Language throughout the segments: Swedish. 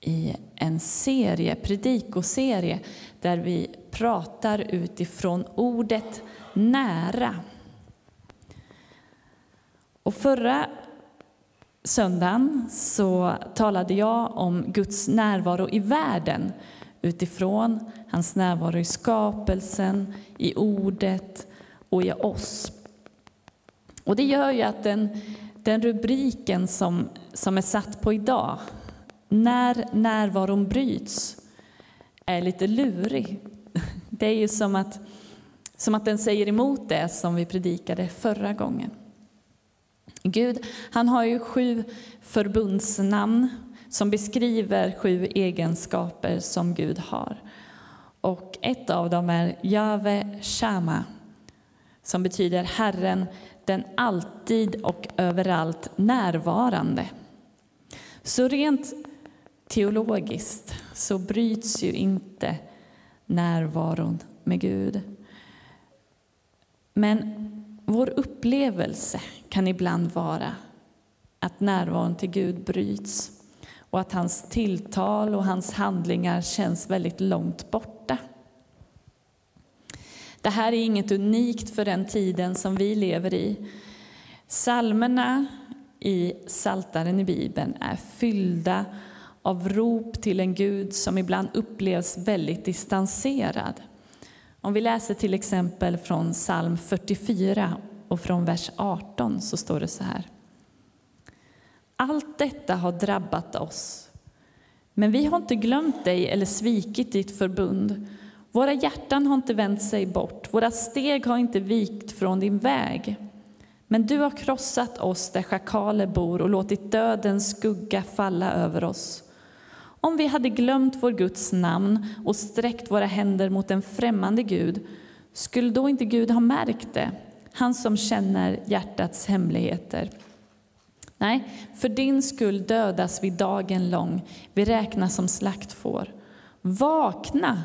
i en serie, predikoserie, där vi pratar utifrån ordet nära. Och förra söndagen så talade jag om Guds närvaro i världen utifrån hans närvaro i skapelsen, i ordet och i oss. Och det gör ju att den, den rubriken som, som är satt på idag, när närvaron bryts, är lite lurig. Det är ju som att, som att den säger emot det som vi predikade förra gången. Gud, han har ju sju förbundsnamn som beskriver sju egenskaper som Gud har. Och ett av dem är Jave Shama, som betyder Herren, den alltid och överallt närvarande. Så rent teologiskt så bryts ju inte närvaron med Gud. Men vår upplevelse kan ibland vara att närvaron till Gud bryts och att hans tilltal och hans handlingar känns väldigt långt borta. Det här är inget unikt för den tiden som vi lever i. Salmerna i Saltaren i Bibeln är fyllda av rop till en Gud som ibland upplevs väldigt distanserad. Om vi läser till exempel från psalm 44 och från vers 18 så står det så här. Allt detta har drabbat oss, men vi har inte glömt dig eller svikit ditt förbund. Våra hjärtan har inte vänt sig bort, våra steg har inte vikt från din väg. Men du har krossat oss där schakaler bor och låtit dödens skugga falla över oss. Om vi hade glömt vår Guds namn och sträckt våra händer mot en främmande Gud, skulle då inte Gud ha märkt det, han som känner hjärtats hemligheter? Nej, för din skull dödas vi dagen lång, vi räknas som slaktfår. Vakna!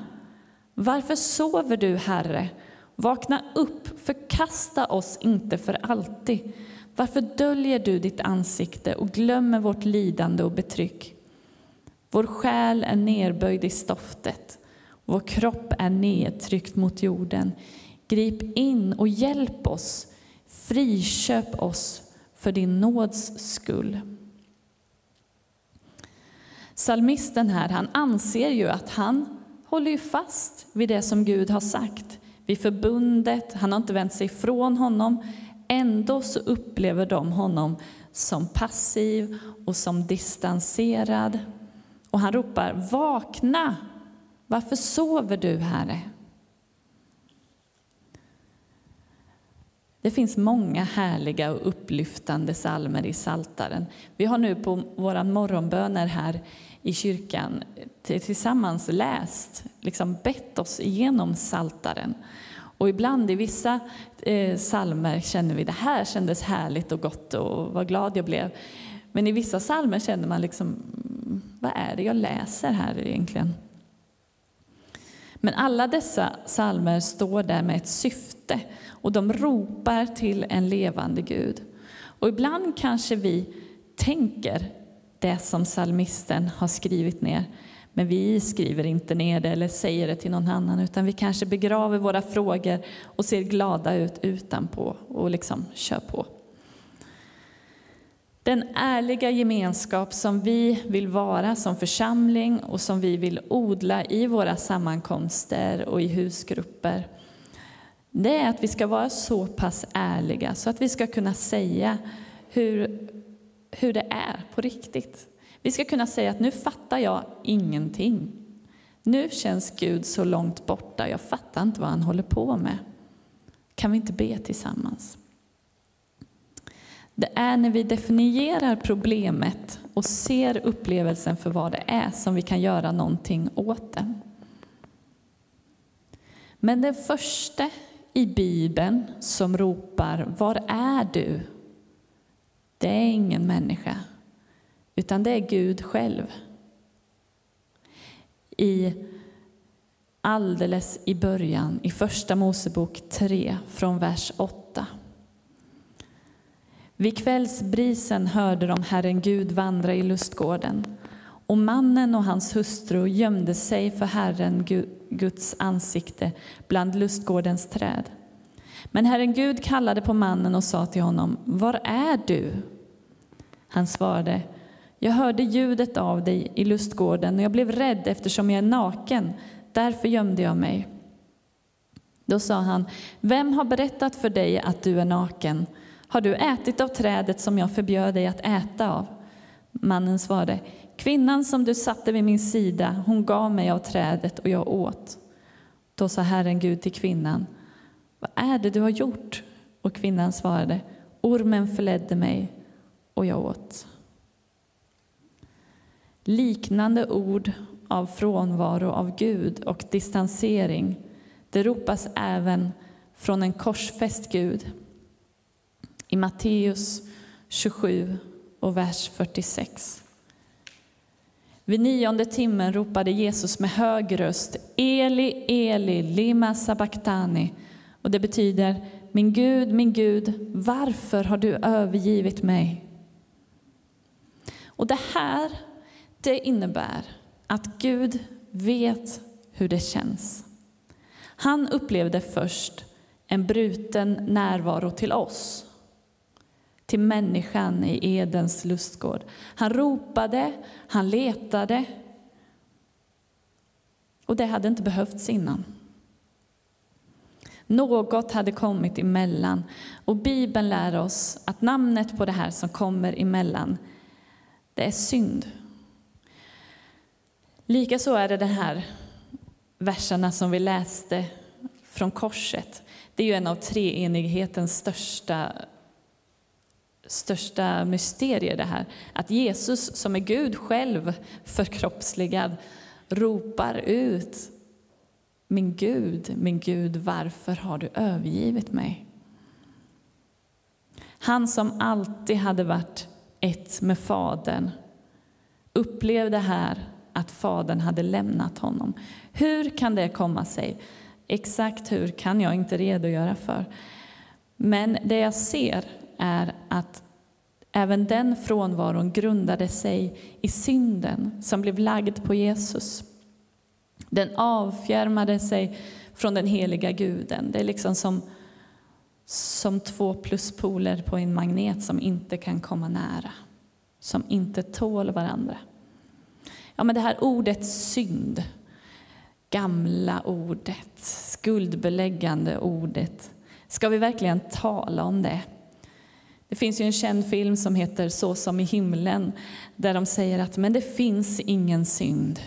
Varför sover du, Herre? Vakna upp, förkasta oss inte för alltid. Varför döljer du ditt ansikte och glömmer vårt lidande och betryck? Vår själ är nerböjd i stoftet, vår kropp är nedtryckt mot jorden. Grip in och hjälp oss, friköp oss för din nåds skull. Salmisten här, han anser ju att han håller fast vid det som Gud har sagt, vid förbundet. Han har inte vänt sig ifrån honom. Ändå så upplever de honom som passiv och som distanserad. Och han ropar, vakna! Varför sover du, Herre? Det finns många härliga och upplyftande salmer i Saltaren. Vi har nu på våra morgonböner här i kyrkan tillsammans läst, liksom bett oss igenom Saltaren. Och ibland i vissa eh, salmer känner vi det här kändes härligt och gott och vad glad jag blev. Men i vissa salmer känner man liksom, vad är det jag läser här egentligen? Men alla dessa salmer står där med ett syfte och de ropar till en levande Gud. Och ibland kanske vi tänker det som salmisten har skrivit ner, men vi skriver inte ner det eller säger det till någon annan, utan vi kanske begraver våra frågor och ser glada ut utanpå och liksom kör på. Den ärliga gemenskap som vi vill vara som församling och som vi vill odla i våra sammankomster och i husgrupper, det är att vi ska vara så pass ärliga så att vi ska kunna säga hur, hur det är på riktigt. Vi ska kunna säga att nu fattar jag ingenting. Nu känns Gud så långt borta, jag fattar inte vad han håller på med. Kan vi inte be tillsammans? Det är när vi definierar problemet och ser upplevelsen för vad det är som vi kan göra någonting åt det. Men den första i Bibeln som ropar Var är du? Det är ingen människa, utan det är Gud själv. I alldeles i början, i Första Mosebok 3, från vers 8. Vid kvällsbrisen hörde de Herren Gud vandra i lustgården och mannen och hans hustru gömde sig för Herren Guds ansikte bland lustgårdens träd. Men Herren Gud kallade på mannen och sa till honom, Var är du? Han svarade, Jag hörde ljudet av dig i lustgården och jag blev rädd eftersom jag är naken, därför gömde jag mig. Då sa han, Vem har berättat för dig att du är naken? Har du ätit av trädet som jag förbjöd dig att äta av? Mannen svarade, Kvinnan som du satte vid min sida, hon gav mig av trädet och jag åt. Då sa Herren Gud till kvinnan, vad är det du har gjort? Och kvinnan svarade, ormen förledde mig och jag åt. Liknande ord av frånvaro av Gud och distansering, det ropas även från en korsfäst Gud. I Matteus 27 och vers 46. Vid nionde timmen ropade Jesus med hög röst Eli, Eli, lima sabachthani. Och det betyder Min Gud, min Gud, varför har du övergivit mig? Och det här, det innebär att Gud vet hur det känns. Han upplevde först en bruten närvaro till oss till människan i Edens lustgård. Han ropade, han letade. Och det hade inte behövts innan. Något hade kommit emellan. Och Bibeln lär oss att namnet på det här som kommer emellan, det är synd. Likaså är det de här verserna som vi läste från korset. Det är ju en av treenighetens största största mysterier det här. Att Jesus som är Gud själv förkroppsligad ropar ut Min Gud, min Gud, varför har du övergivit mig? Han som alltid hade varit ett med Fadern upplevde här att Fadern hade lämnat honom. Hur kan det komma sig? Exakt hur kan jag inte redogöra för. Men det jag ser är att även den frånvaron grundade sig i synden som blev lagd på Jesus. Den avfjärmade sig från den heliga guden. Det är liksom som, som två pluspoler på en magnet som inte kan komma nära, som inte tål varandra. Ja, men det här ordet synd, gamla ordet, skuldbeläggande ordet, ska vi verkligen tala om det? Det finns ju en känd film som heter Så som i himlen där de säger att men det finns ingen synd.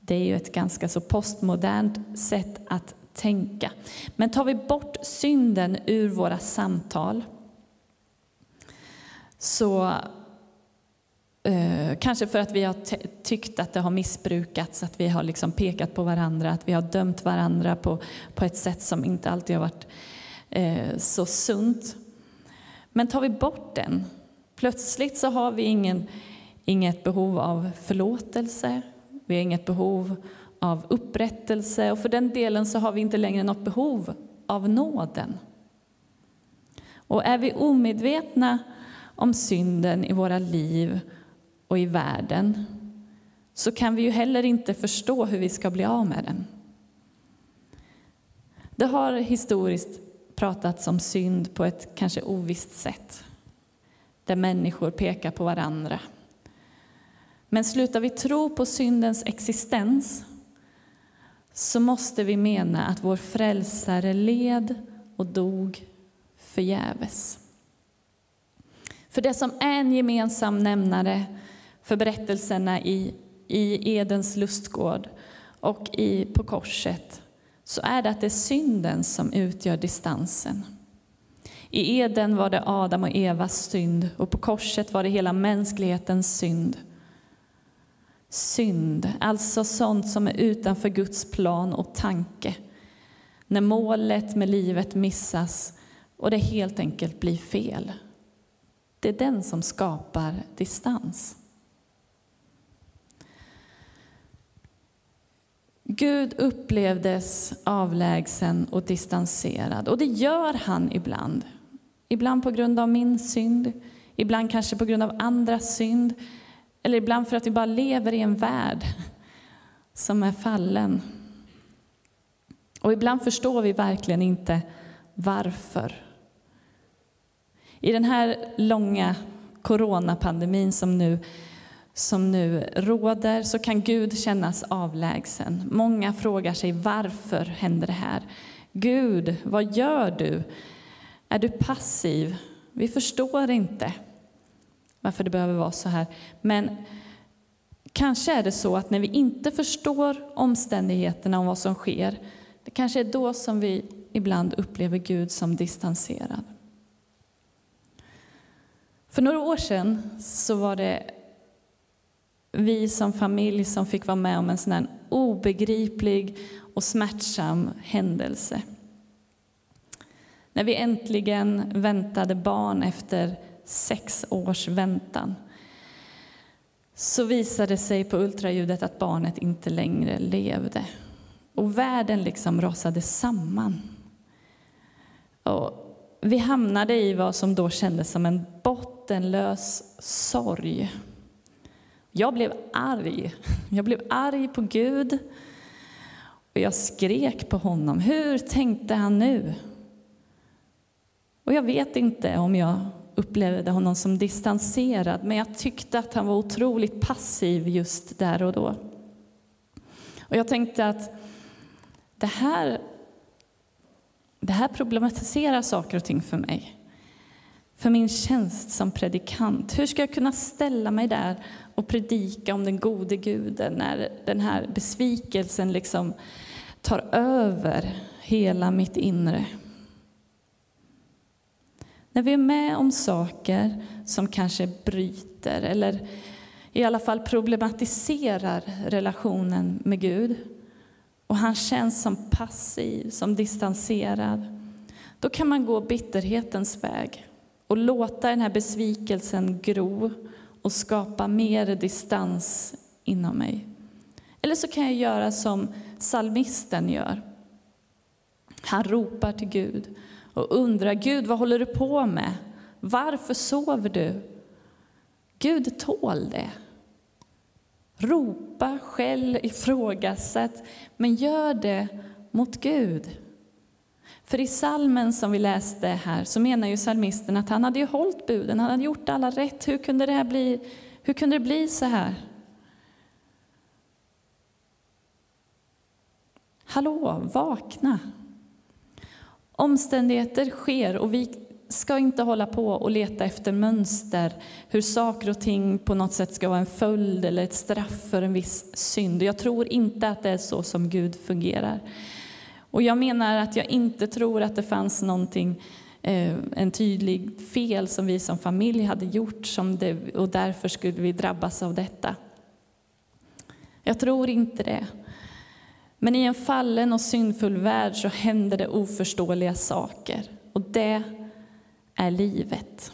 Det är ju ett ganska så postmodernt sätt att tänka. Men tar vi bort synden ur våra samtal så eh, kanske för att vi har tyckt att det har missbrukats, att vi har liksom pekat på varandra, att vi har dömt varandra på, på ett sätt som inte alltid har varit eh, så sunt. Men tar vi bort den, plötsligt så har vi ingen, inget behov av förlåtelse, vi har inget behov av upprättelse och för den delen så har vi inte längre något behov av nåden. Och är vi omedvetna om synden i våra liv och i världen så kan vi ju heller inte förstå hur vi ska bli av med den. Det har historiskt pratats om synd på ett kanske ovisst sätt, där människor pekar på varandra. Men slutar vi tro på syndens existens så måste vi mena att vår frälsare led och dog förgäves. För det som är en gemensam nämnare för berättelserna i, i Edens lustgård och i, på korset så är det att det är synden som utgör distansen. I Eden var det Adam och Evas synd och på korset var det hela mänsklighetens synd. Synd, alltså sånt som är utanför Guds plan och tanke. När målet med livet missas och det helt enkelt blir fel. Det är den som skapar distans. Gud upplevdes avlägsen och distanserad, och det gör han ibland. Ibland på grund av min synd, ibland kanske på grund av andras synd, eller ibland för att vi bara lever i en värld som är fallen. Och ibland förstår vi verkligen inte varför. I den här långa coronapandemin som nu, som nu råder så kan Gud kännas avlägsen. Många frågar sig varför händer det här? Gud, vad gör du? Är du passiv? Vi förstår inte varför det behöver vara så här. Men kanske är det så att när vi inte förstår omständigheterna om vad som sker, det kanske är då som vi ibland upplever Gud som distanserad. För några år sedan så var det vi som familj som fick vara med om en sån här obegriplig och smärtsam händelse. När vi äntligen väntade barn efter sex års väntan så visade det sig på ultraljudet att barnet inte längre levde. Och världen liksom rasade samman. Och vi hamnade i vad som då kändes som en bottenlös sorg. Jag blev arg. Jag blev arg på Gud. Och jag skrek på honom. Hur tänkte han nu? Och jag vet inte om jag upplevde honom som distanserad, men jag tyckte att han var otroligt passiv just där och då. Och jag tänkte att det här, det här problematiserar saker och ting för mig. För min tjänst som predikant. Hur ska jag kunna ställa mig där och predika om den gode guden när den här besvikelsen liksom tar över hela mitt inre? När vi är med om saker som kanske bryter eller i alla fall problematiserar relationen med Gud och han känns som passiv, som distanserad, då kan man gå bitterhetens väg och låta den här besvikelsen gro och skapa mer distans inom mig. Eller så kan jag göra som salmisten gör. Han ropar till Gud och undrar, Gud vad håller du på med? Varför sover du? Gud tål det. Ropa, skäll, ifrågasätt, men gör det mot Gud. För i salmen som vi läste här så menar ju salmisten att han hade ju hållit buden, han hade gjort alla rätt. Hur kunde det, här bli, hur kunde det bli så här? Hallå, vakna! Omständigheter sker och vi ska inte hålla på och leta efter mönster, hur saker och ting på något sätt ska vara en följd eller ett straff för en viss synd. Jag tror inte att det är så som Gud fungerar. Och jag menar att jag inte tror att det fanns någonting, eh, en tydlig fel som vi som familj hade gjort som det, och därför skulle vi drabbas av detta. Jag tror inte det. Men i en fallen och syndfull värld så händer det oförståeliga saker. Och det är livet.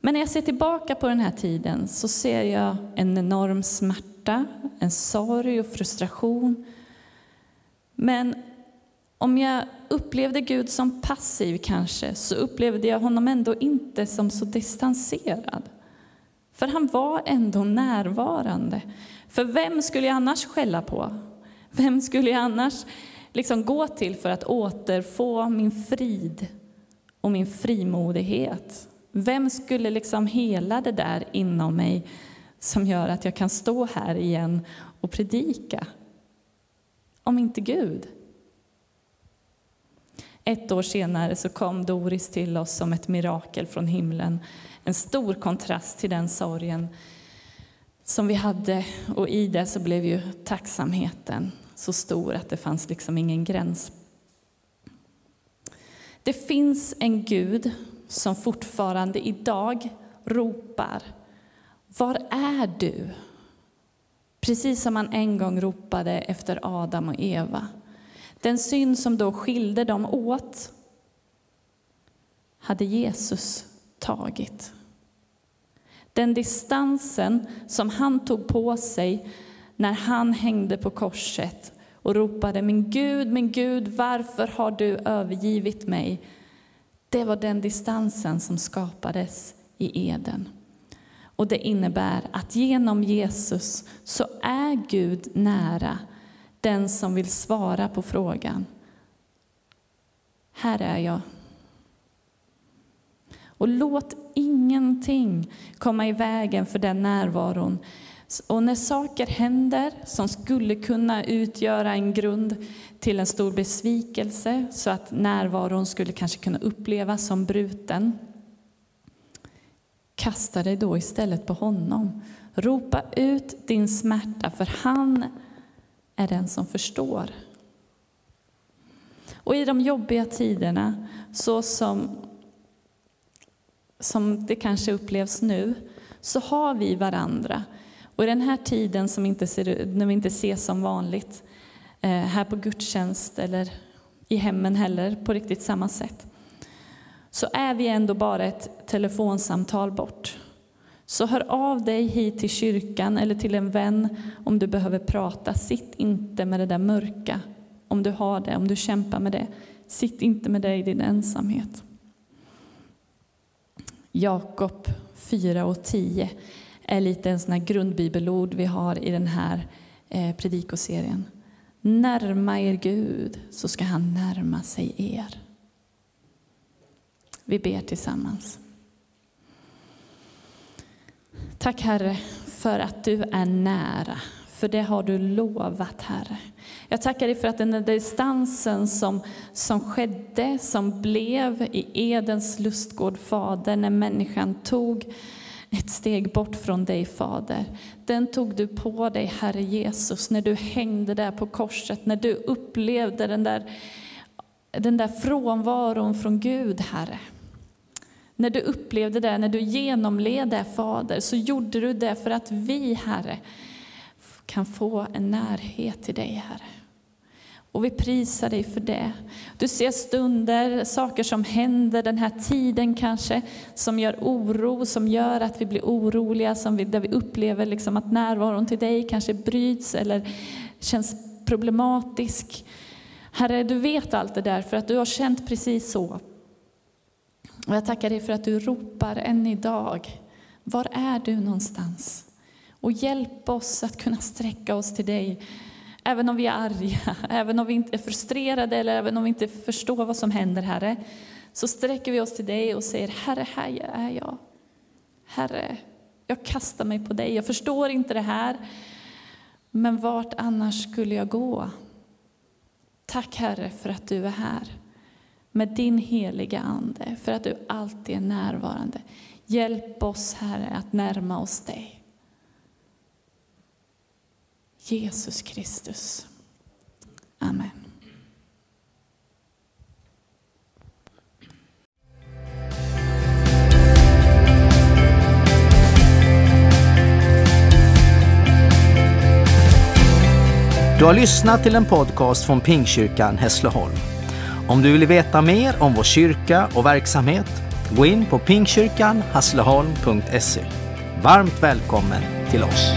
Men när jag ser tillbaka på den här tiden så ser jag en enorm smärta, en sorg och frustration. Men om jag upplevde Gud som passiv kanske, så upplevde jag honom ändå inte som så distanserad. För han var ändå närvarande. För vem skulle jag annars skälla på? Vem skulle jag annars liksom gå till för att återfå min frid och min frimodighet? Vem skulle liksom hela det där inom mig som gör att jag kan stå här igen och predika? Om inte Gud. Ett år senare så kom Doris till oss som ett mirakel från himlen. En stor kontrast till den sorgen som vi hade och i det så blev ju tacksamheten så stor att det fanns liksom ingen gräns. Det finns en Gud som fortfarande idag ropar Var är du? Precis som han en gång ropade efter Adam och Eva. Den synd som då skilde dem åt hade Jesus tagit. Den distansen som han tog på sig när han hängde på korset och ropade Min Gud, min Gud, varför har du övergivit mig? Det var den distansen som skapades i Eden. Och det innebär att genom Jesus så är Gud nära den som vill svara på frågan. Här är jag. Och låt ingenting komma i vägen för den närvaron. Och när saker händer som skulle kunna utgöra en grund till en stor besvikelse så att närvaron skulle kanske kunna upplevas som bruten. Kasta dig då istället på honom. Ropa ut din smärta, för han är den som förstår. Och i de jobbiga tiderna, så som, som det kanske upplevs nu, så har vi varandra. Och i den här tiden som inte ser, när vi inte ses som vanligt, eh, här på gudstjänst eller i hemmen heller på riktigt samma sätt, så är vi ändå bara ett telefonsamtal bort. Så hör av dig hit till kyrkan eller till en vän om du behöver prata. Sitt inte med det där mörka, om du har det, om du kämpar med det. Sitt inte med det i din ensamhet. Jakob 4 och 10 är lite en sån här grundbibelord vi har i den här eh, predikoserien. Närma er Gud, så ska han närma sig er. Vi ber tillsammans. Tack Herre för att du är nära, för det har du lovat Herre. Jag tackar dig för att den där distansen som, som skedde, som blev i Edens lustgård, Fader, när människan tog ett steg bort från dig, Fader. Den tog du på dig, Herre Jesus, när du hängde där på korset, när du upplevde den där, den där frånvaron från Gud, Herre. När du upplevde det, när du genomled det, Fader, så gjorde du det för att vi, Herre, kan få en närhet till dig, Herre. Och vi prisar dig för det. Du ser stunder, saker som händer den här tiden kanske, som gör oro, som gör att vi blir oroliga, som vi, där vi upplever liksom att närvaron till dig kanske bryts eller känns problematisk. Herre, du vet allt det där för att du har känt precis så. Och jag tackar dig för att du ropar än idag. Var är du någonstans? Och hjälp oss att kunna sträcka oss till dig även om vi är arga, även om vi inte är frustrerade eller även om vi inte förstår vad som händer, Herre, så sträcker vi oss till dig och säger, Herre, här är jag. Herre, jag kastar mig på dig. Jag förstår inte det här, men vart annars skulle jag gå? Tack Herre för att du är här med din heliga Ande, för att du alltid är närvarande. Hjälp oss Herre att närma oss dig. Jesus Kristus. Amen. Du har lyssnat till en podcast från Pingkyrkan Hässleholm. Om du vill veta mer om vår kyrka och verksamhet, gå in på pingstkyrkanhässleholm.se. Varmt välkommen till oss.